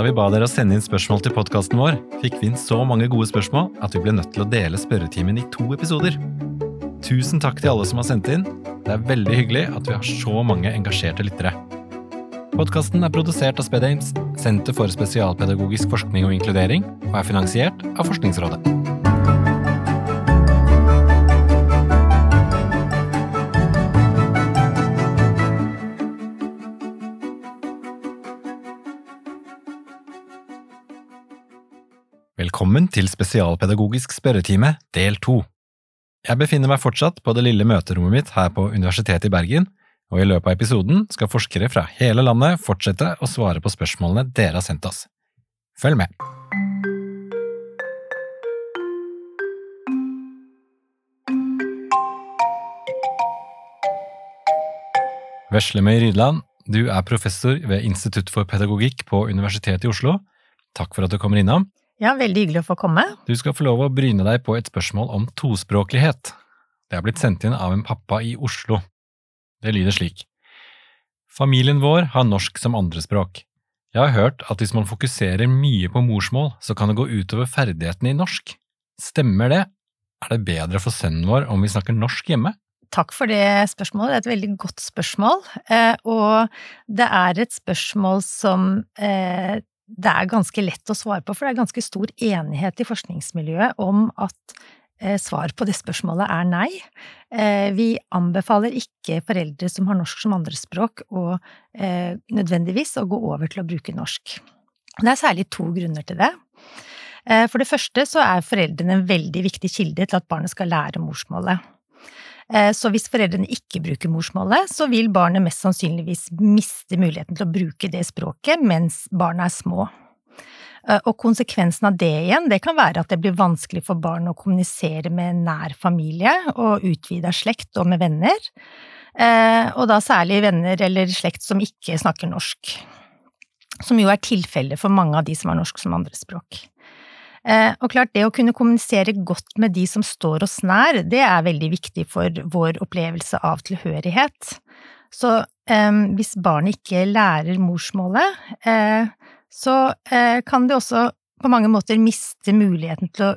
Da vi ba dere å sende inn spørsmål til podkasten vår, fikk vi inn så mange gode spørsmål at vi ble nødt til å dele spørretimen i to episoder. Tusen takk til alle som har sendt inn. Det er veldig hyggelig at vi har så mange engasjerte lyttere. Podkasten er produsert av SpedAmes, Senter for spesialpedagogisk forskning og inkludering, og er finansiert av Forskningsrådet. Velkommen til Spesialpedagogisk spørretime, del to. Jeg befinner meg fortsatt på det lille møterommet mitt her på Universitetet i Bergen, og i løpet av episoden skal forskere fra hele landet fortsette å svare på spørsmålene dere har sendt oss. Følg med! Veslemøy Rydland, du er professor ved Institutt for pedagogikk på Universitetet i Oslo. Takk for at du kommer innom. Ja, veldig hyggelig å få komme. Du skal få lov å bryne deg på et spørsmål om tospråklighet. Det har blitt sendt inn av en pappa i Oslo. Det lyder slik. Familien vår har norsk som andrespråk. Jeg har hørt at hvis man fokuserer mye på morsmål, så kan det gå utover ferdighetene i norsk. Stemmer det? Er det bedre for sønnen vår om vi snakker norsk hjemme? Takk for det spørsmålet, det er et veldig godt spørsmål. Eh, og det er et spørsmål som eh, det er ganske lett å svare på, for det er ganske stor enighet i forskningsmiljøet om at eh, svar på det spørsmålet er nei. Eh, vi anbefaler ikke foreldre som har norsk som andrespråk, å eh, nødvendigvis å gå over til å bruke norsk. Det er særlig to grunner til det. For det første så er foreldrene en veldig viktig kilde til at barnet skal lære morsmålet. Eh, så hvis foreldrene ikke bruker morsmålet, så vil barnet mest sannsynligvis miste muligheten til å bruke det språket mens barna er små. Eh, og konsekvensen av det igjen, det kan være at det blir vanskelig for barn å kommunisere med nær familie og utvida slekt og med venner, eh, og da særlig venner eller slekt som ikke snakker norsk. Som jo er tilfellet for mange av de som har norsk som andrespråk. Eh, og klart, det å kunne kommunisere godt med de som står oss nær, det er veldig viktig for vår opplevelse av tilhørighet. Så eh, hvis barnet ikke lærer morsmålet, eh, så eh, kan det også på mange måter miste muligheten til å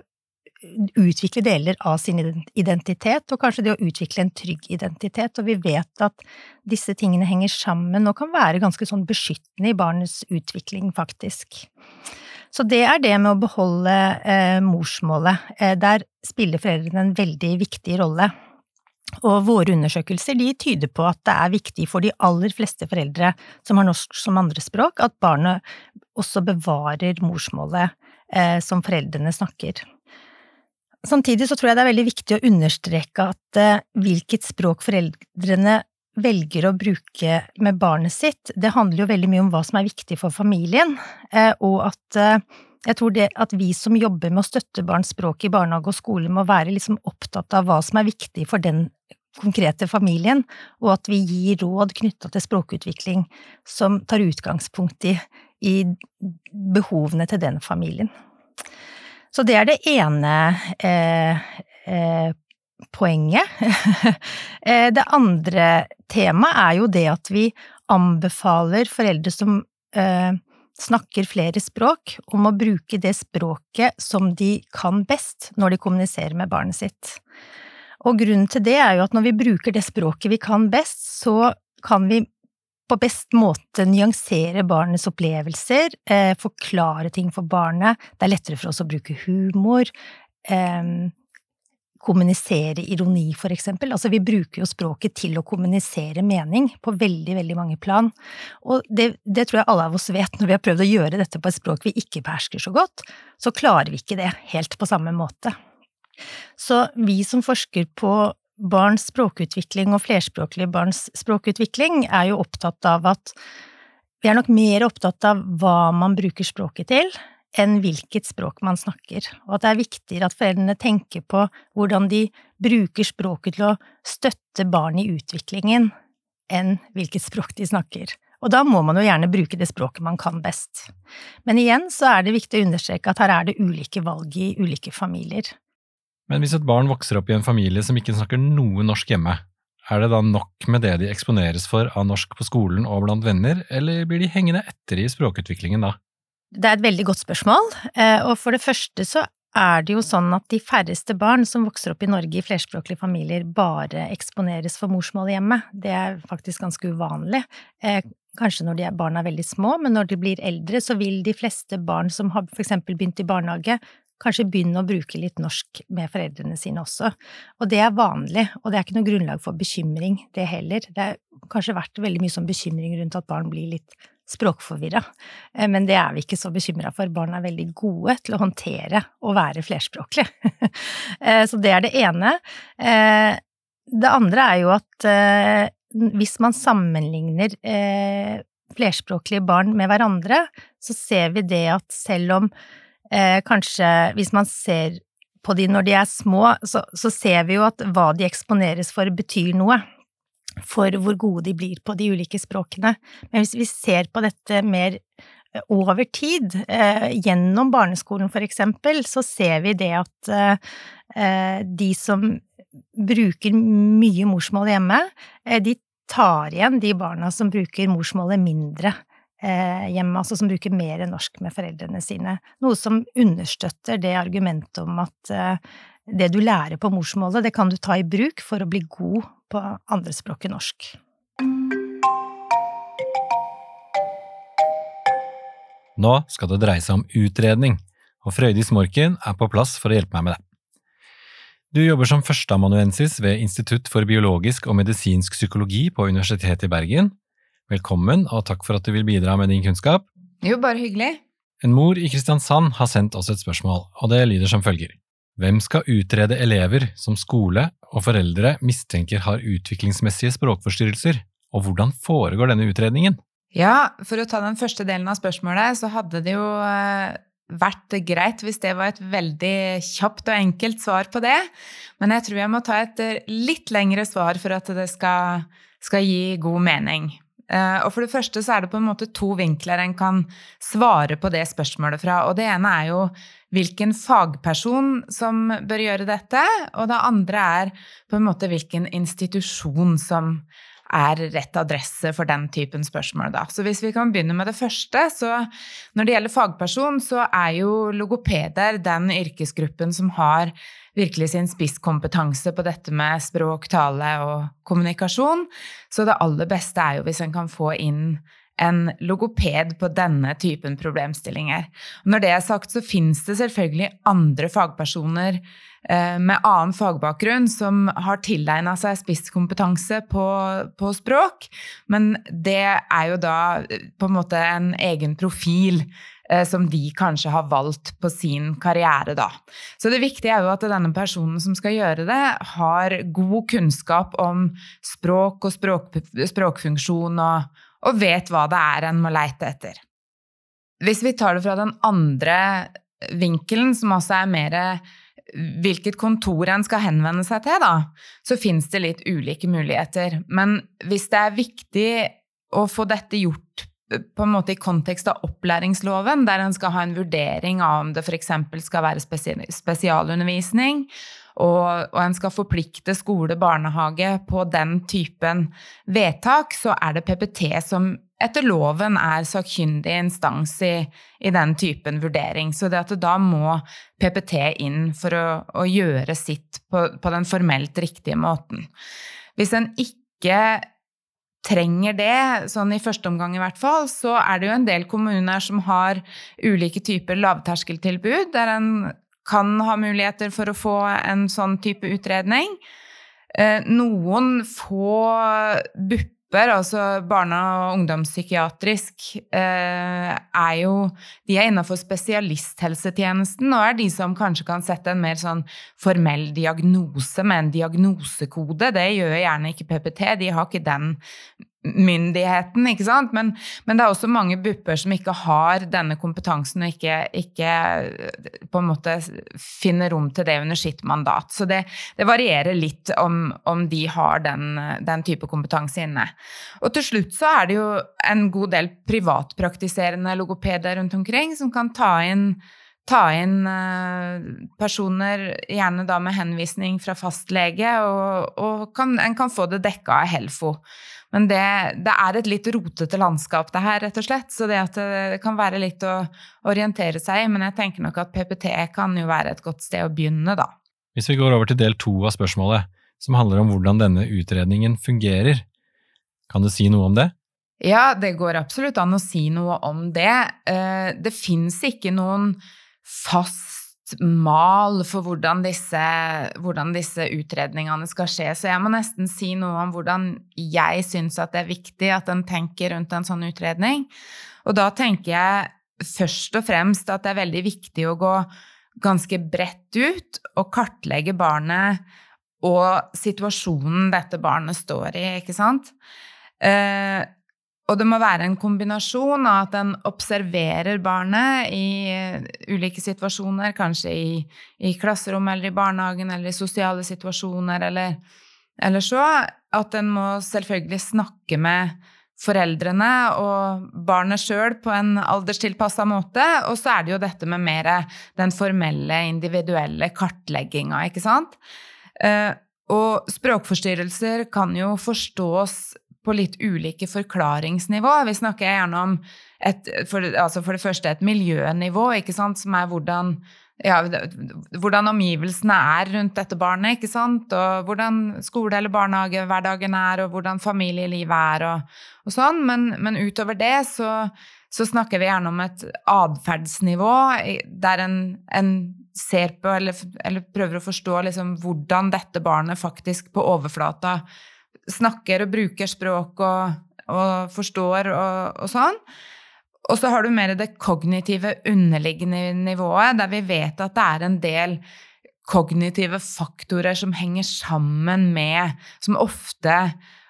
utvikle deler av sin identitet, og kanskje det å utvikle en trygg identitet, og vi vet at disse tingene henger sammen og kan være ganske sånn beskyttende i barnets utvikling, faktisk. Så det er det med å beholde eh, morsmålet. Eh, der spiller foreldrene en veldig viktig rolle. Og våre undersøkelser de tyder på at det er viktig for de aller fleste foreldre som har norsk som andrespråk, at barnet også bevarer morsmålet eh, som foreldrene snakker. Samtidig så tror jeg det er veldig viktig å understreke at eh, hvilket språk foreldrene velger å bruke med barnet sitt, det handler jo veldig mye om hva som er viktig for familien, eh, og at eh, jeg tror det at vi som jobber med å støtte barns språk i barnehage og skole, må være liksom opptatt av hva som er viktig for den konkrete familien, og at vi gir råd knytta til språkutvikling som tar utgangspunkt i, i behovene til den familien. Så det er det ene eh, eh, poenget. Eh, det andre temaet er jo det at vi anbefaler foreldre som eh, snakker flere språk, om å bruke det språket som de kan best når de kommuniserer med barnet sitt. Og grunnen til det er jo at når vi bruker det språket vi kan best, så kan vi på best måte nyansere barnets opplevelser, eh, forklare ting for barnet, det er lettere for oss å bruke humor, eh, kommunisere ironi, for eksempel. Altså, vi bruker jo språket til å kommunisere mening på veldig, veldig mange plan. Og det, det, tror jeg alle av oss vet når vi har prøvd å gjøre dette på et språk vi ikke behersker så godt, så klarer vi ikke det helt på samme måte. Så vi som forsker på barns språkutvikling og flerspråklige barns språkutvikling, er jo opptatt av at vi er nok mer opptatt av hva man bruker språket til, enn hvilket språk man snakker, og at det er viktigere at foreldrene tenker på hvordan de bruker språket til å støtte barn i utviklingen, enn hvilket språk de snakker. Og da må man jo gjerne bruke det språket man kan best. Men igjen så er det viktig å understreke at her er det ulike valg i ulike familier. Men hvis et barn vokser opp i en familie som ikke snakker noe norsk hjemme, er det da nok med det de eksponeres for av norsk på skolen og blant venner, eller blir de hengende etter i språkutviklingen da? Det er et veldig godt spørsmål, og for det første så er det jo sånn at de færreste barn som vokser opp i Norge i flerspråklige familier, bare eksponeres for morsmål hjemme. Det er faktisk ganske uvanlig. Eh, kanskje når de er, barna er veldig små, men når de blir eldre, så vil de fleste barn som har for eksempel begynt i barnehage, kanskje begynne å bruke litt norsk med foreldrene sine også. Og det er vanlig, og det er ikke noe grunnlag for bekymring, det heller. Det har kanskje vært veldig mye sånn bekymring rundt at barn blir litt språkforvirra, eh, men det er vi ikke så bekymra for. Barn er veldig gode til å håndtere å være flerspråklig. Eh, så det er det ene. Eh, det andre er jo at hvis man sammenligner flerspråklige barn med hverandre, så ser vi det at selv om kanskje hvis man ser på de når de er små, så, så ser vi jo at hva de eksponeres for, betyr noe for hvor gode de blir på de ulike språkene. Men hvis vi ser på dette mer eh, over tid, eh, gjennom barneskolen for eksempel, så ser vi det at eh, de som bruker mye morsmål hjemme, de tar igjen de barna som bruker morsmålet mindre hjemme, altså som bruker mer norsk med foreldrene sine. Noe som understøtter det argumentet om at det du lærer på morsmålet, det kan du ta i bruk for å bli god på andrespråket norsk. Nå skal det dreie seg om utredning, og Frøydis Morken er på plass for å hjelpe meg med det. Du jobber som førsteamanuensis ved Institutt for biologisk og medisinsk psykologi på Universitetet i Bergen. Velkommen, og takk for at du vil bidra med din kunnskap. Jo, bare hyggelig. En mor i Kristiansand har sendt oss et spørsmål, og det lyder som følger. Hvem skal utrede elever som skole og foreldre mistenker har utviklingsmessige språkforstyrrelser, og hvordan foregår denne utredningen? Ja, for å ta den første delen av spørsmålet, så hadde det jo eh, vært greit hvis det var et veldig kjapt og enkelt svar på det. Men jeg tror jeg må ta et eh, litt lengre svar for at det skal, skal gi god mening. Eh, og for det første så er det på en måte to vinkler en kan svare på det spørsmålet fra. Og det ene er jo hvilken fagperson som bør gjøre dette, og det andre er på en måte hvilken institusjon som er rett adresse for den typen spørsmål. Da. Så hvis vi kan begynne med det første, så når det gjelder fagperson, så er jo logopeder den yrkesgruppen som har virkelig sin spisskompetanse på dette med språk, tale og kommunikasjon. Så det aller beste er jo hvis en kan få inn en logoped på denne typen problemstillinger. Når det er sagt, så finnes det selvfølgelig andre fagpersoner eh, med annen fagbakgrunn som har tilegna seg spisskompetanse på, på, språk, men det er jo da eh, på en måte en egen profil som de kanskje har valgt på sin karriere, da. Så det viktige er jo at denne personen som skal gjøre det, har god kunnskap om språk og språk, språkfunksjon og og vet hva det er en må leite etter. Hvis vi tar det fra den andre vinkelen, som også er mer hvilket kontor en skal henvende seg til, da, så fins det litt ulike muligheter. Men hvis det er viktig å få dette gjort på en måte i kontekst av opplæringsloven, der en skal ha en vurdering av om det f.eks. skal være spesialundervisning, og, og en skal forplikte skole, barnehage på den typen vedtak, så er det PPT som etter loven er sakkyndig instans i, i, den typen vurdering. Så det at da må PPT inn for å, å gjøre sitt på, på, den formelt riktige måten. Hvis en ikke trenger det, sånn i første omgang i hvert fall, så er det jo en del kommuner som har ulike typer lavterskeltilbud, der en kan ha muligheter for å få en sånn type utredning. Eh, noen få BUP-er, altså barne- og ungdomspsykiatrisk, eh, er jo De er innenfor spesialisthelsetjenesten og er de som kanskje kan sette en mer sånn formell diagnose med en diagnosekode. Det gjør gjerne ikke PPT, de har ikke den myndigheten, ikke sant? Men, men, det er også mange BUP-er som ikke har denne kompetansen og ikke, ikke, på en måte finner rom til det under sitt mandat. Så det, det varierer litt om, om de har den, den, type kompetanse inne. Og til slutt så er det jo en god del privatpraktiserende logopeder rundt omkring som kan ta inn ta inn eh, personer, gjerne da med henvisning fra fastlege, og, og kan, en kan få det dekka av Helfo. Men det, det, er et litt rotete landskap, det her, rett og slett. Så det at det kan være litt å orientere seg i. Men jeg tenker nok at PPT kan jo være et godt sted å begynne, da. Hvis vi går over til del to av spørsmålet, som handler om hvordan denne utredningen fungerer, kan du si noe om det? Ja, det går absolutt an å si noe om det. Eh, det fins ikke noen fast mal for hvordan disse, hvordan disse, utredningene skal skje. Så jeg må nesten si noe om hvordan jeg syns at det er viktig at en tenker rundt en sånn utredning. Og da tenker jeg først og fremst at det er veldig viktig å gå ganske bredt ut og kartlegge barnet og situasjonen dette barnet står i, ikke sant? Eh, og det må være en kombinasjon av at en observerer barnet i ulike situasjoner, kanskje i, i klasserommet eller i barnehagen eller i sosiale situasjoner, eller, eller så. At en må selvfølgelig snakke med foreldrene og barnet sjøl på en alderstilpassa måte. Og så er det jo dette med mer den formelle, individuelle kartlegginga, ikke sant? Eh, og språkforstyrrelser kan jo forstås på litt ulike forklaringsnivå. Vi snakker gjerne om et, for, altså for det første et miljønivå, som er hvordan, ja, hvordan omgivelsene er rundt dette barnet, og hvordan skole- eller barnehagehverdagen er, og hvordan familielivet er, og, og sånn. Men, men, utover det så, så, snakker vi gjerne om et atferdsnivå der en, en ser på eller, eller, prøver å forstå liksom hvordan dette barnet faktisk på overflata snakker og bruker språk og, og forstår og, og sånn. Og så har du mer det kognitive underliggende nivået, der vi vet at det er en del kognitive faktorer som henger sammen med Som ofte,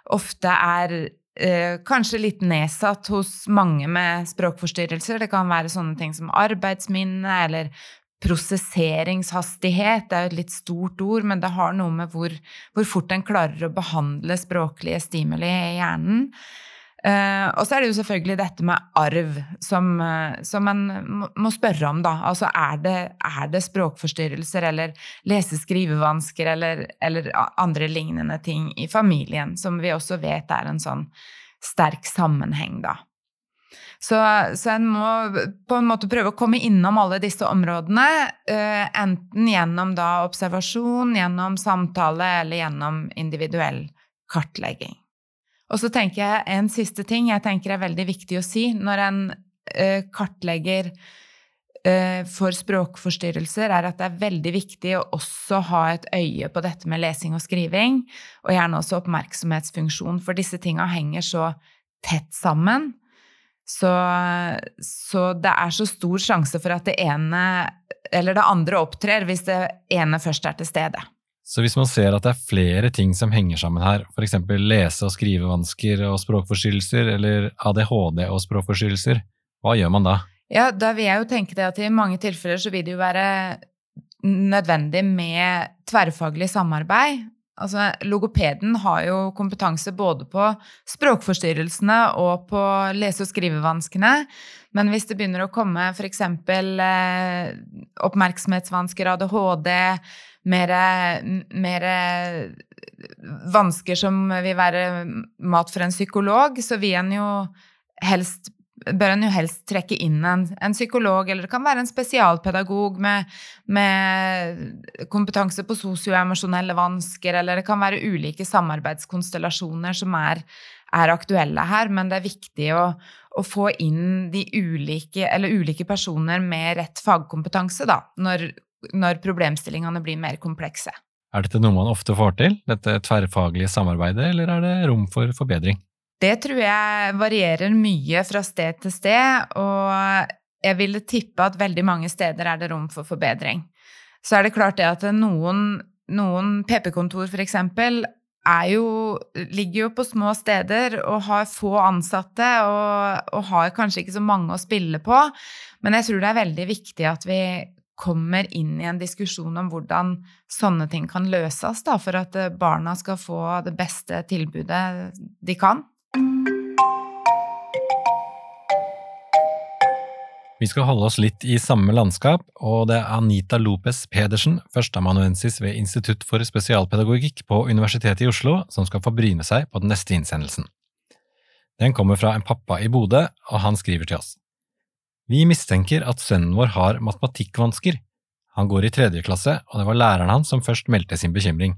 ofte er eh, kanskje litt nedsatt hos mange med språkforstyrrelser. Det kan være sånne ting som arbeidsminne eller prosesseringshastighet det er jo et litt stort ord, men det har noe med hvor, hvor fort en klarer å behandle språklige stimuli i hjernen. Uh, og så er det jo selvfølgelig dette med arv, som, uh, som en må spørre om, da. Altså er det, er det språkforstyrrelser eller lese-skrivevansker eller, eller, andre lignende ting i familien, som vi også vet er en sånn sterk sammenheng, da. Så, så en må på en måte prøve å komme innom alle disse områdene, uh, enten gjennom da observasjon, gjennom samtale eller gjennom individuell kartlegging. Og så tenker jeg en siste ting jeg tenker er veldig viktig å si når en uh, kartlegger uh, for språkforstyrrelser, er at det er veldig viktig å også ha et øye på dette med lesing og skriving, og gjerne også oppmerksomhetsfunksjon, for disse tinga henger så tett sammen. Så, så, det er så stor sjanse for at det ene eller det andre opptrer hvis det ene først er til stede. Så hvis man ser at det er flere ting som henger sammen her, f.eks. lese- og skrivevansker og språkforstyrrelser, eller ADHD og språkforstyrrelser, hva gjør man da? Ja, da vil jeg jo tenke det at i mange tilfeller så vil det jo være nødvendig med tverrfaglig samarbeid. Altså, logopeden har jo kompetanse både på språkforstyrrelsene og på lese- og skrivevanskene. Men hvis det begynner å komme f.eks. Eh, oppmerksomhetsvansker, ADHD, mer, vansker som vil være mat for en psykolog, så vil en jo helst bør en jo helst trekke inn en, en, psykolog, eller det kan være en spesialpedagog med, med kompetanse på sosioemosjonelle vansker, eller det kan være ulike samarbeidskonstellasjoner som er, er aktuelle her, men det er viktig å, å, få inn de ulike, ulike personer med rett fagkompetanse, da, når, når problemstillingene blir mer komplekse. Er dette noe man ofte får til, dette tverrfaglige samarbeidet, eller er det rom for forbedring? Det tror jeg varierer mye fra sted til sted, og jeg ville tippe at veldig mange steder er det rom for forbedring. Så er det klart det at noen, noen PP-kontor f.eks. ligger jo på små steder og har få ansatte og, og, har kanskje ikke så mange å spille på. Men jeg tror det er veldig viktig at vi kommer inn i en diskusjon om hvordan sånne ting kan løses, da, for at barna skal få det beste tilbudet de kan. Vi skal holde oss litt i samme landskap, og det er Anita Lopez Pedersen, førsteamanuensis ved Institutt for spesialpedagogikk på Universitetet i Oslo, som skal få bryne seg på den neste innsendelsen. Den kommer fra en pappa i Bodø, og han skriver til oss. Vi mistenker at sønnen vår har matematikkvansker. Han går i tredje klasse, og det var læreren hans som først meldte sin bekymring.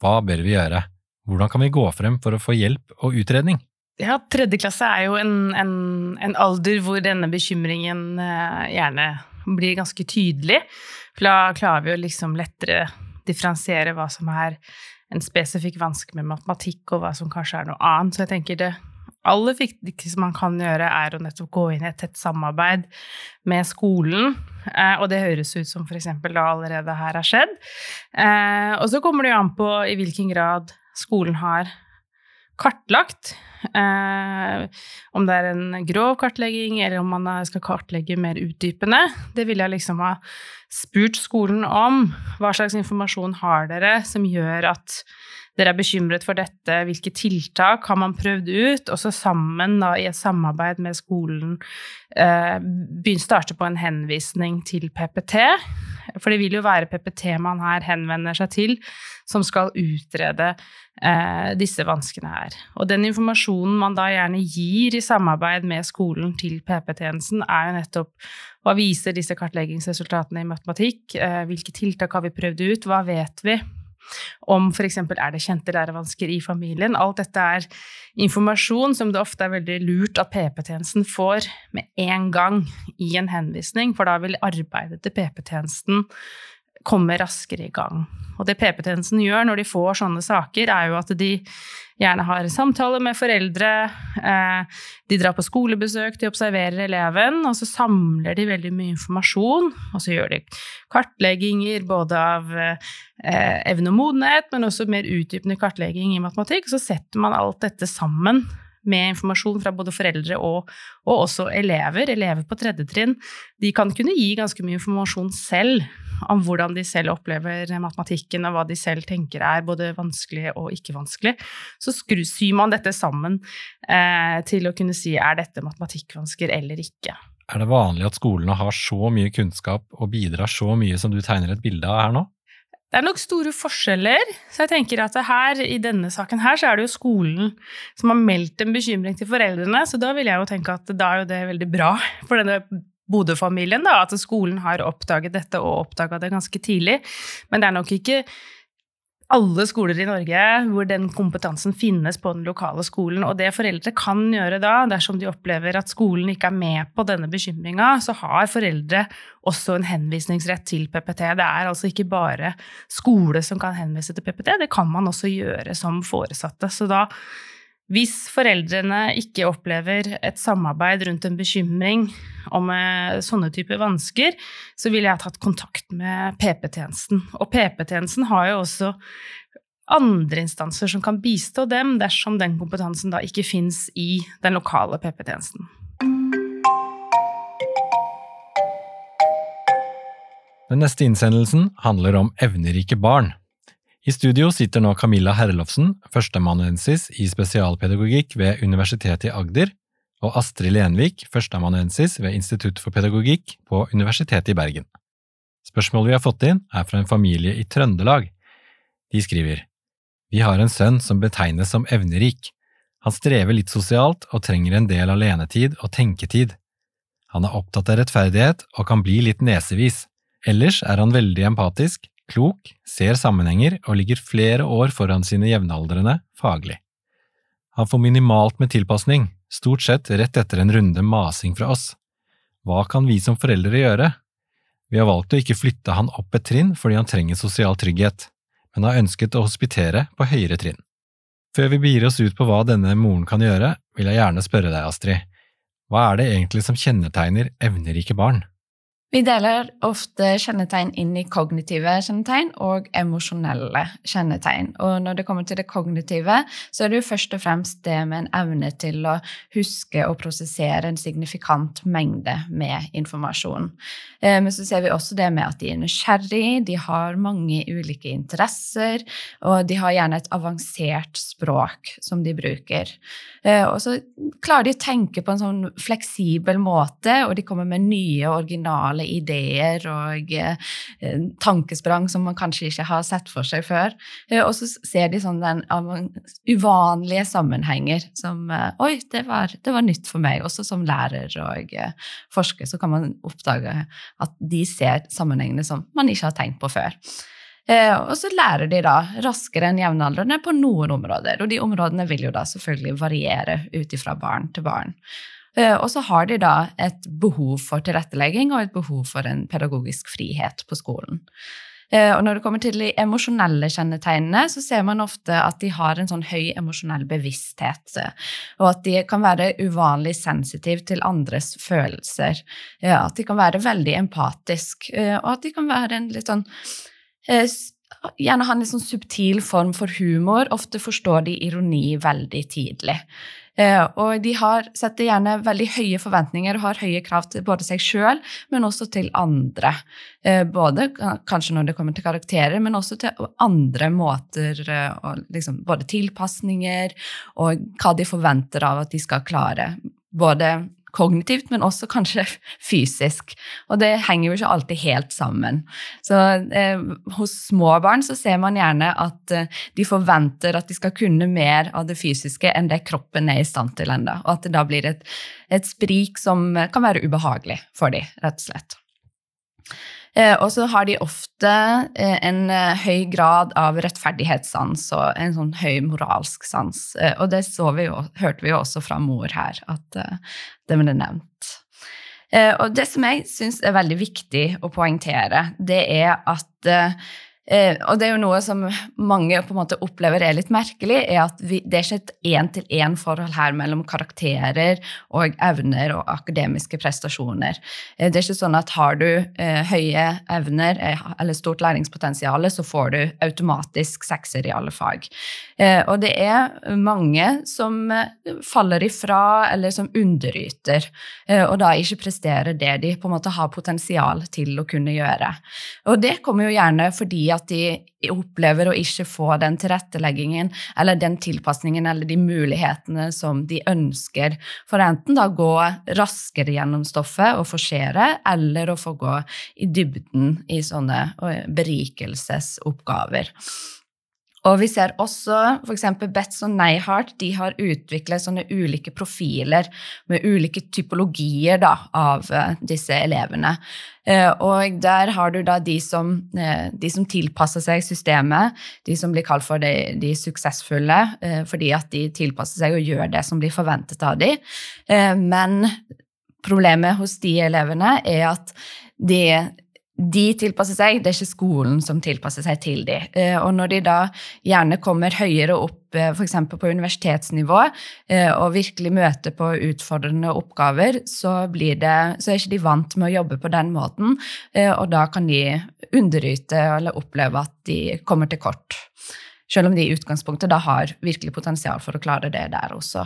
Hva bør vi gjøre? Hvordan kan vi gå frem for å få hjelp og utredning? Ja, tredje klasse er jo en, en, en alder hvor denne bekymringen eh, gjerne blir ganske tydelig. For da klarer vi å liksom lettere differensiere hva som er en spesifikk vanske med matematikk, og hva som kanskje er noe annet. Så jeg tenker det aller viktigste man kan gjøre, er å nettopp gå inn i et tett samarbeid med skolen. Eh, og det høres ut som f.eks. da allerede her har skjedd. Eh, og så kommer det jo an på i hvilken grad skolen har kartlagt. Eh, om det er en grov kartlegging, eller om man skal kartlegge mer utdypende. Det ville jeg liksom ha spurt skolen om. Hva slags informasjon har dere som gjør at dere er bekymret for dette, hvilke tiltak har man prøvd ut? Og så sammen, da, i et samarbeid med skolen, eh, starte på en henvisning til PPT. For det vil jo være PPT man her henvender seg til, som skal utrede eh, disse vanskene her. Og den informasjonen man da gjerne gir i samarbeid med skolen til PP-tjenesten, er jo nettopp hva viser disse kartleggingsresultatene i matematikk, eh, hvilke tiltak har vi prøvd ut, hva vet vi? Om f.eks. er det kjente lærevansker i familien. Alt dette er informasjon som det ofte er veldig lurt at PP-tjenesten får med en gang i en henvisning, for da vil arbeidet til PP-tjenesten komme raskere i gang. Og det PP-tjenesten gjør når de får sånne saker, er jo at de gjerne har samtaler med foreldre, eh, de drar på skolebesøk, de observerer eleven, og så samler de veldig mye informasjon. Og så gjør de kartlegginger både av eh, evne og modenhet, men også mer utdypende kartlegging i matematikk. Så setter man alt dette sammen med informasjon fra både foreldre og, og også elever. Elever på tredje trinn de kan kunne gi ganske mye informasjon selv om hvordan de selv opplever matematikken, og hva de selv tenker er både vanskelig og ikke vanskelig. Så syr man dette sammen eh, til å kunne si er dette matematikkvansker eller ikke. Er det vanlig at skolene har så mye kunnskap og bidrar så mye som du tegner et bilde av her nå? Det er nok store forskjeller, så jeg tenker at her, i denne saken her, så er det jo skolen som har meldt en bekymring til foreldrene, så da vil jeg jo tenke at da er jo det veldig bra for denne Bodø-familien, da, at skolen har oppdaget dette og oppdaga det ganske tidlig. Men det er nok ikke alle skoler i Norge hvor den kompetansen finnes på den lokale skolen. Og det foreldre kan gjøre da, dersom de opplever at skolen ikke er med på denne bekymringa, så har foreldre også en henvisningsrett til PPT. Det er altså ikke bare skole som kan henvise til PPT, det kan man også gjøre som foresatte. Så da hvis foreldrene ikke opplever et samarbeid rundt en bekymring om eh, sånne typer vansker, så ville jeg tatt kontakt med PP-tjenesten. Og PP-tjenesten har jo også andre instanser som kan bistå dem dersom den kompetansen da ikke fins i den lokale PP-tjenesten. Den neste innsendelsen handler om evnerike barn. I studio sitter nå Camilla Herlofsen, førsteamanuensis i spesialpedagogikk ved Universitetet i Agder, og Astrid Lenvik, førsteamanuensis ved Institutt for pedagogikk på Universitetet i Bergen. Spørsmålet vi har fått inn, er fra en familie i Trøndelag. De skriver Vi har en sønn som betegnes som evnerik. Han strever litt sosialt og trenger en del alenetid og tenketid. Han er opptatt av rettferdighet og kan bli litt nesevis. Ellers er han veldig empatisk, klok, ser sammenhenger og ligger flere år foran sine jevnaldrende faglig. Han får minimalt med tilpasning, stort sett rett etter en runde masing fra oss. Hva kan vi som foreldre gjøre? Vi har valgt å ikke flytte han opp et trinn fordi han trenger sosial trygghet, men har ønsket å hospitere på høyere trinn. Før vi begir oss ut på hva denne moren kan gjøre, vil jeg gjerne spørre deg, Astrid, hva er det egentlig som kjennetegner evnerike barn? Vi deler ofte kjennetegn inn i kognitive kjennetegn og emosjonelle kjennetegn. Og når det kommer til det kognitive, så er det jo først og fremst det med en evne til å huske og prosessere en signifikant mengde med informasjon. Eh, men så ser vi også det med at de er nysgjerrige, de har mange ulike interesser, og de har gjerne et avansert språk som de bruker. Eh, og så klarer de å tenke på en sånn fleksibel måte, og de kommer med nye, originale ideer og eh, tankesprang som man kanskje ikke har sett for seg før. Eh, og så ser de sånn den uvanlige sammenhenger som eh, Oi, det var, det var nytt for meg. Også som lærer og forsker så kan man oppdage at de ser sammenhengene som man ikke har tenkt på før. Og så lærer de da raskere enn jevnaldrende på noen områder. Og de områdene vil jo da selvfølgelig variere ut ifra barn til barn. Eh, og så har de da et behov for tilrettelegging og et behov for en pedagogisk frihet på skolen. Eh, og når det kommer til de emosjonelle kjennetegnene, så ser man ofte at de har en sånn høy emosjonell bevissthet, og at de kan være uvanlig sensitive til andres følelser. At de kan være veldig empatisk, og at de kan være en litt sånn Gjerne ha en litt sånn subtil form for humor. Ofte forstår de ironi veldig tidlig. Eh, og de har, setter gjerne veldig høye forventninger og har høye krav til både seg sjøl, men også til andre. Eh, både kanskje når det kommer til karakterer, men også til andre måter, eh, liksom både tilpasninger og hva de forventer av at de skal klare. Både kognitivt, men også kanskje fysisk. Og det henger jo ikke alltid helt sammen. Så eh, hos små barn så ser man gjerne at eh, de forventer at de skal kunne mer av det fysiske enn det kroppen er i stand til ennå. Og at det da blir et, et sprik som kan være ubehagelig for dem, rett og slett. Eh, og så har de ofte eh, en eh, høy grad av rettferdighetssans og en sånn høy moralsk sans. Og det vi jo, hørte vi jo også fra mor her, at det ble nevnt. Og det som jeg syns er veldig viktig å poengtere, det er at Eh, og det er jo noe som mange på en måte opplever er litt merkelig, er at vi, det er ikke et én-til-én-forhold her mellom karakterer og evner og akademiske prestasjoner. Eh, det er ikke sånn at har du eh, høye evner eh, eller stort læringspotensial, så får du automatisk sekser i alle fag. Eh, og det er mange som eh, faller ifra eller som underyter, og da ikke presterer det de på en måte har potensial til å kunne gjøre. Og det kommer jo gjerne fordi at de opplever å ikke få den tilretteleggingen eller den tilpasningen eller de mulighetene som de ønsker, for enten da gå raskere gjennom stoffet og forsere, eller å få gå i dybden i sånne eh, berikelsesoppgaver. Og vi ser også f.eks. Betz og Neihardt de har utviklet sånne ulike profiler med ulike typologier da, av uh, disse elevene. Uh, og der har du da de som, uh, de som, tilpasser seg systemet, de som blir kalt for de, de suksessfulle fordi at de tilpasser seg og gjør det som blir forventet av dem. men problemet hos de elevene er at de de tilpasser seg, det er ikke skolen som tilpasser seg til dem. Eh, og når de da gjerne kommer høyere opp, eh, f.eks. på universitetsnivå, eh, og virkelig møter på utfordrende oppgaver, så, det, så, er ikke de vant med å jobbe på den måten, og da kan de underyte eller oppleve at de kommer til kort. Selv om de i utgangspunktet da har virkelig potensial for å klare det der også.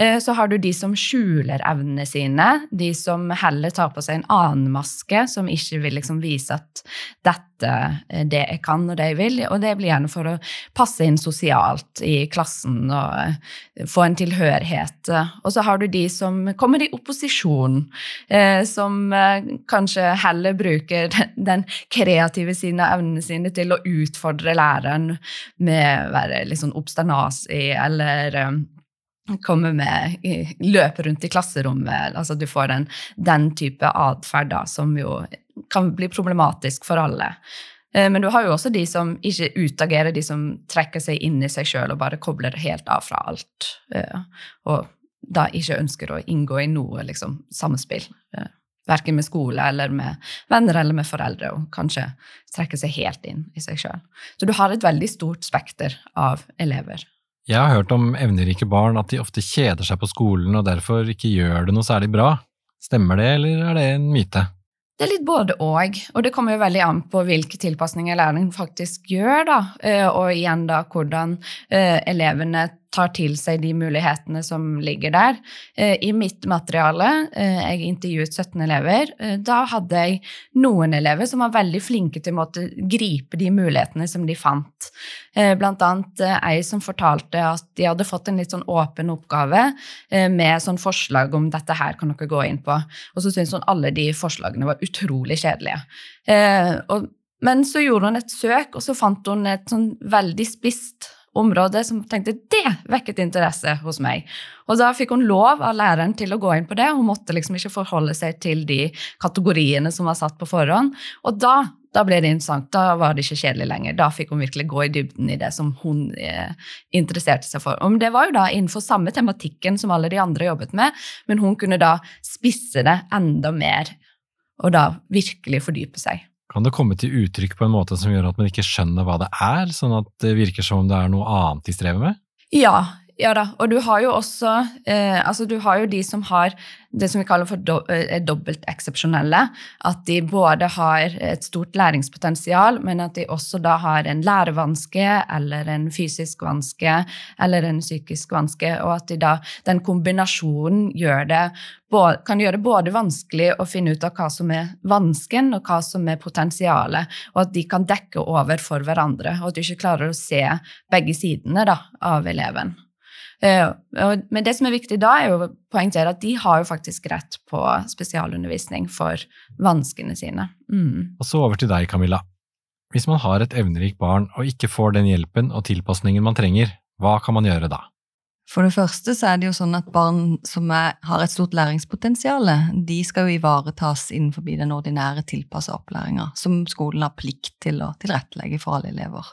Eh, så har du de som skjuler evnene sine, de som heller tar på seg en annen maske, som ikke vil liksom vise at dette det jeg kan og det jeg vil. Og det blir gjerne for å passe inn sosialt i klassen og eh, få en tilhørighet. Og så har du de som kommer i opposisjon, eh, som kanskje heller bruker den kreative siden av evnene sine til å utfordre læreren med å være litt sånn obsternasig eller komme med løp rundt i klasserommet. altså Du får den, den type atferd som jo kan bli problematisk for alle. Eh, men du har jo også de som ikke utagerer, de som trekker seg inn i seg sjøl og bare kobler helt av fra alt. Eh, og da ikke ønsker å inngå i noe liksom, samspill. Eh, Verken med skole eller med venner eller med foreldre. Og kanskje trekke seg helt inn i seg sjøl. Så du har et veldig stort spekter av elever. Jeg har hørt om evnerike barn at de ofte kjeder seg på skolen og derfor ikke gjør det noe særlig bra. Stemmer det, eller er det en myte? Det er litt både og, og det kommer jo veldig an på hvilke tilpasninger læreren faktisk gjør, da, eh, og igjen da hvordan eh, elevene tar til seg de mulighetene som ligger der. Eh, I mitt materiale, jeg intervjuet 17 elever, da hadde jeg noen elever som var veldig flinke til å gripe de mulighetene som de fant. Blant annet ei som fortalte at de hadde fått en litt sånn åpen oppgave med sånn forslag om dette her kan dere gå inn på. Og så syntes hun alle de forslagene var utrolig kjedelige. Eh, men så gjorde hun et søk, og så fant hun et sånn veldig spisst område som tenkte det vekket interesse hos meg. Og da fikk hun lov av læreren til å gå inn på det. Hun måtte liksom ikke forholde seg til de kategoriene som var satt på forhånd. Og da, da ble det interessant. Da var det ikke kjedelig lenger. Da fikk hun virkelig gå i dybden i det som hun eh, interesserte seg for. Og det var jo da innenfor samme tematikken som alle de andre jobbet med, men hun kunne da spisse det enda mer og da virkelig fordype seg. Kan det komme til uttrykk på en måte som gjør at man ikke skjønner hva det er, sånn at det virker som om det er noe annet de strever med? Ja, ja da, og du har jo også eh, altså du har jo de som har det som vi kaller for do, eh, dobbelt eksepsjonelle. At de både har et stort læringspotensial, men at de også da har en lærevanske eller en fysisk vanske eller en psykisk vanske, og at de da, den kombinasjonen gjør det, kan gjøre det både vanskelig å finne ut av hva som er vansken, og hva som er potensialet, og at de kan dekke over for hverandre, og at du ikke klarer å se begge sidene da, av eleven. Eh, men det som er viktig da, er jo å poengtere at de har jo faktisk rett på spesialundervisning for vanskene sine. Mm. Og så over til deg, Camilla. Hvis man har et evnerikt barn og ikke får den hjelpen og tilpasningen man trenger, hva kan man gjøre da? For det første så er det jo sånn at barn som er, har et stort læringspotensial, de skal jo ivaretas innenfor den ordinære tilpassa opplæringa, som skolen har plikt til å tilrettelegge for alle elever.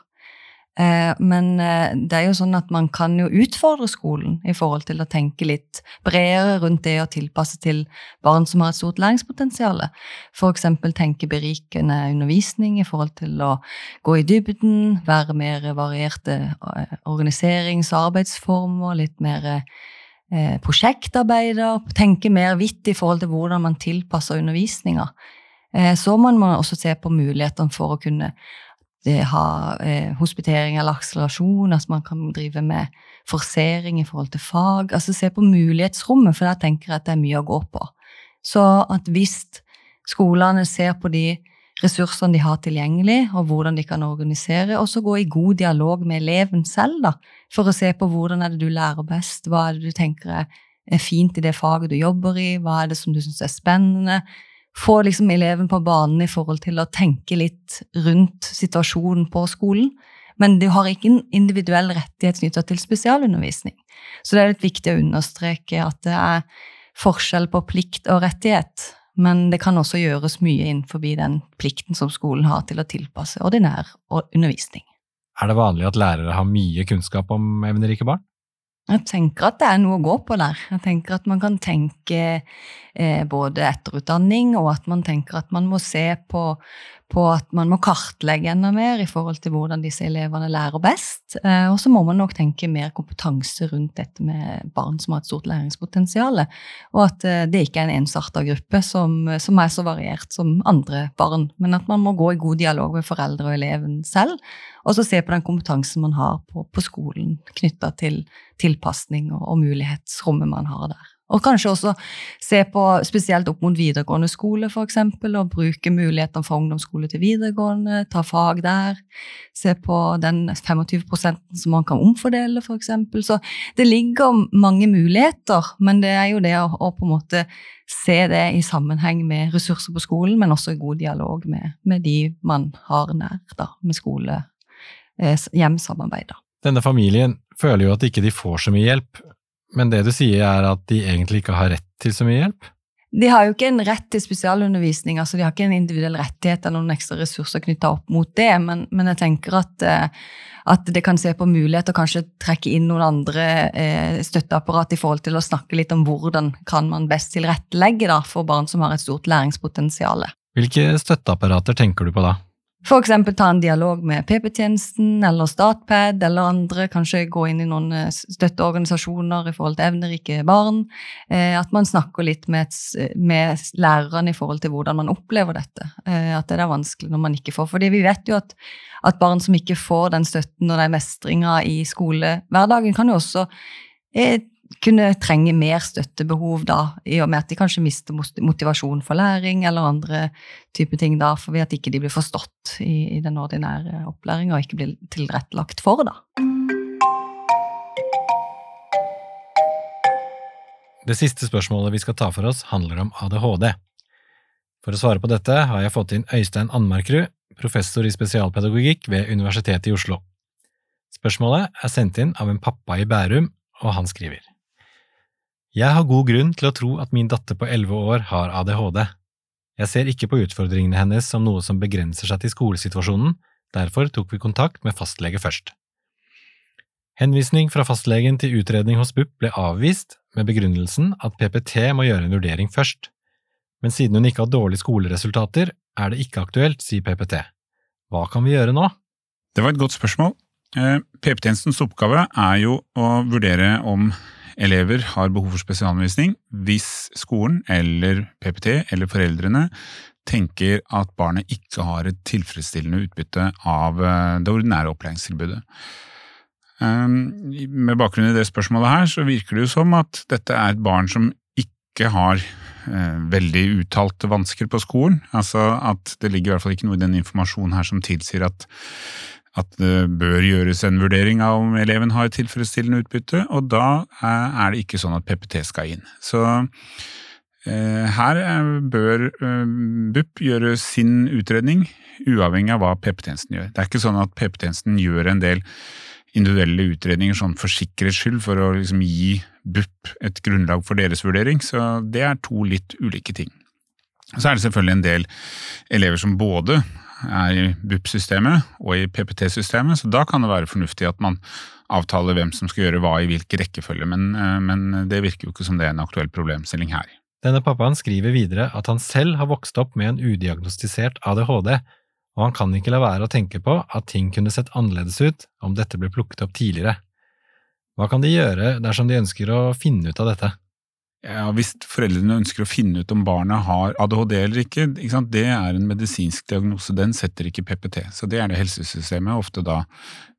Eh, men eh, det er jo sånn at man kan jo utfordre skolen i forhold til å tenke litt bredere rundt det å tilpasse til barn som har et stort læringspotensial. F.eks. tenke berikende undervisning i forhold til å gå i dybden, være mer varierte eh, organiserings- og arbeidsformer, litt mer prosjektarbeider, tenke mer vidt i forhold til hvordan man tilpasser undervisninga. Så må man også se på mulighetene for å kunne ha eh, hospitering eller akselerasjon, at man kan drive med forsering i forhold til fag. Altså se på mulighetsrommet, for der tenker jeg at det er mye å gå på. Så at hvis skolene ser på de ressursene de har tilgjengelig, og hvordan de kan organisere, og så gå i god dialog med eleven selv, da, for å se på hvordan er det du lærer best, hva er det du tenker er fint i det faget du jobber i, hva er det som du syns er spennende, få liksom eleven på banen i forhold til å tenke litt rundt situasjonen på skolen. Men du har ikke en individuell rettighet knytta til spesialundervisning. Så det er litt viktig å understreke at det er forskjell på plikt og rettighet. Men det kan også gjøres mye innenfor den plikten som skolen har til å tilpasse ordinær undervisning. Er det vanlig at lærere har mye kunnskap om evnerike barn? Jeg tenker at det er noe å gå på der. Jeg tenker at man kan tenke eh, både etterutdanning, og at man tenker at man må se på, på, at man må kartlegge enda mer i forhold til hvordan disse elevene lærer best. Eh, og så må man nok tenke mer kompetanse rundt dette med barn som har et stort læringspotensial. Og at eh, det ikke er en ensarta gruppe som, som, er så variert som andre barn. Men at man må gå i god dialog med foreldre og eleven selv, og så se på den kompetansen man har på, på skolen knytta til tilpasning og, og mulighetsrommet man har der. Og kanskje også se på spesielt opp mot videregående skole, f.eks., og bruke mulighetene fra ungdomsskole til videregående, ta fag der. Se på den 25% som man kan omfordele, f.eks. Så det ligger mange muligheter, men det er jo det å, å, på en måte se det i sammenheng med ressurser på skolen, men også i god dialog med, med de man har nær, da, med skole-hjem-samarbeid. Denne familien føler jo at ikke de får så mye hjelp, men det du sier er at de egentlig ikke har rett til så mye hjelp? De har jo ikke en rett til spesialundervisning, altså de har ikke en individuell rettighet eller noen ekstra ressurser knytta opp mot det, men, men jeg tenker at, eh, at, det kan se på muligheter, kanskje trekke inn noen andre eh, støtteapparat i forhold til å snakke litt om hvordan kan man best tilrettelegge da, for barn som har et stort læringspotensial. Hvilke støtteapparater tenker du på da? F.eks. ta en dialog med PP-tjenesten eller Statped eller andre. Kanskje gå inn i noen eh, støtteorganisasjoner i forhold til evnerike barn. Eh, at man snakker litt med, med, lærerne i forhold til hvordan man opplever dette. Eh, at det er vanskelig når man ikke får. Fordi vi vet jo at, at barn som ikke får den støtten og den mestringa i skolehverdagen, kan jo også kunne trenge mer støttebehov da, i og med at de kanskje mister motivasjon for læring eller andre typer ting da, fordi at ikke de blir forstått i, i den ordinære opplæringa og ikke blir tilrettelagt for. da. Det siste spørsmålet vi skal ta for oss, handler om ADHD. For å svare på dette har jeg fått inn Øystein Anmarkrud, professor i spesialpedagogikk ved Universitetet i Oslo. Spørsmålet er sendt inn av en pappa i Bærum, og han skriver. Jeg har god grunn til å tro at min datter på elleve år har ADHD. Jeg ser ikke på utfordringene hennes som noe som begrenser seg til skolesituasjonen, derfor tok vi kontakt med fastlege først. Henvisning fra fastlegen til utredning hos BUP ble avvist med begrunnelsen at PPT må gjøre en vurdering først, men siden hun ikke har dårlige skoleresultater, er det ikke aktuelt, sier PPT. Hva kan vi gjøre nå? Det var et godt spørsmål. Eh, PP-tjenestens oppgave er jo å vurdere om elever har behov for spesialundervisning hvis skolen eller PPT eller foreldrene tenker at barnet ikke har et tilfredsstillende utbytte av eh, det ordinære opplæringstilbudet. Ehm, med bakgrunn i det spørsmålet her, så virker det jo som at dette er et barn som ikke har eh, veldig uttalte vansker på skolen. Altså at det ligger i hvert fall ikke noe i den informasjonen her som tilsier at at det bør gjøres en vurdering av om eleven har tilfredsstillende utbytte, og da er det ikke sånn at PPT skal inn. Så eh, her bør eh, BUP gjøre sin utredning, uavhengig av hva PP-tjenesten gjør. Det er ikke sånn at PP-tjenesten gjør en del individuelle utredninger sånn for sikkerhets skyld, for å liksom gi BUP et grunnlag for deres vurdering, så det er to litt ulike ting. Så er det selvfølgelig en del elever som både er i BUP-systemet og i PPT-systemet, så da kan det være fornuftig at man avtaler hvem som skal gjøre hva i hvilken rekkefølge, men, eh, men det virker jo ikke som det er en aktuell problemstilling her. Denne pappaen skriver videre at han selv har vokst opp med en udiagnostisert ADHD, og han kan ikke la være å tenke på at ting kunne sett annerledes ut om dette ble plukket opp tidligere. Hva kan de gjøre dersom de ønsker å finne ut av dette? Ja, hvis foreldrene ønsker å finne ut om barnet har ADHD eller ikke, ikke det er en medisinsk diagnose, den setter ikke PPT. Så det er det helsesystemet, ofte da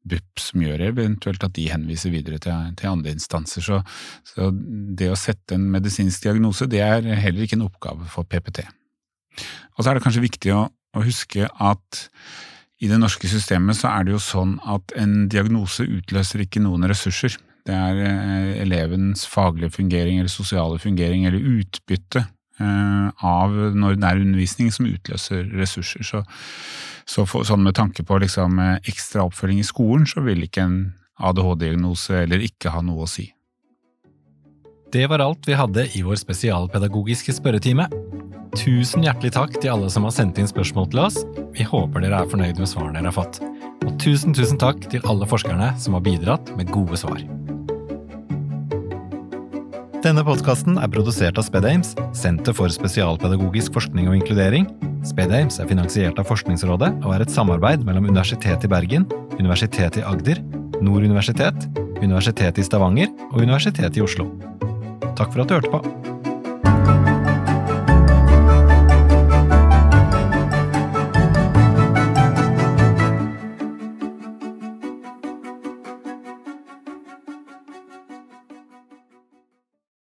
BUP som gjør det, eventuelt at de henviser videre til, til andre instanser. Så, så, det å sette en medisinsk diagnose, det er heller ikke en oppgave for PPT. Og så er det kanskje viktig å, å huske at i det norske systemet så er det jo sånn at en diagnose utløser ikke noen ressurser. Det er eh, elevens faglige fungering eller sosiale fungering eller utbytte eh, av når det er undervisning som utløser ressurser. Så, så for, sånn med tanke på liksom eh, ekstra oppfølging i skolen, så vil ikke en ADHD-diagnose eller ikke ha noe å si. Det var alt vi hadde i vår spesialpedagogiske spørretime. Tusen hjertelig takk til alle som har sendt inn spørsmål til oss. Vi håper dere er fornøyd med svarene dere har fått. Og tusen, tusen takk til alle forskerne som har bidratt med gode svar. Denne podkasten er produsert av SpedAmes, Senter for spesialpedagogisk forskning og inkludering. SpedAmes er finansiert av Forskningsrådet og er et samarbeid mellom Universitetet i Bergen, Universitetet i Agder, Nord universitet, Universitetet i Stavanger og Universitetet i Oslo. Takk for at du hørte på.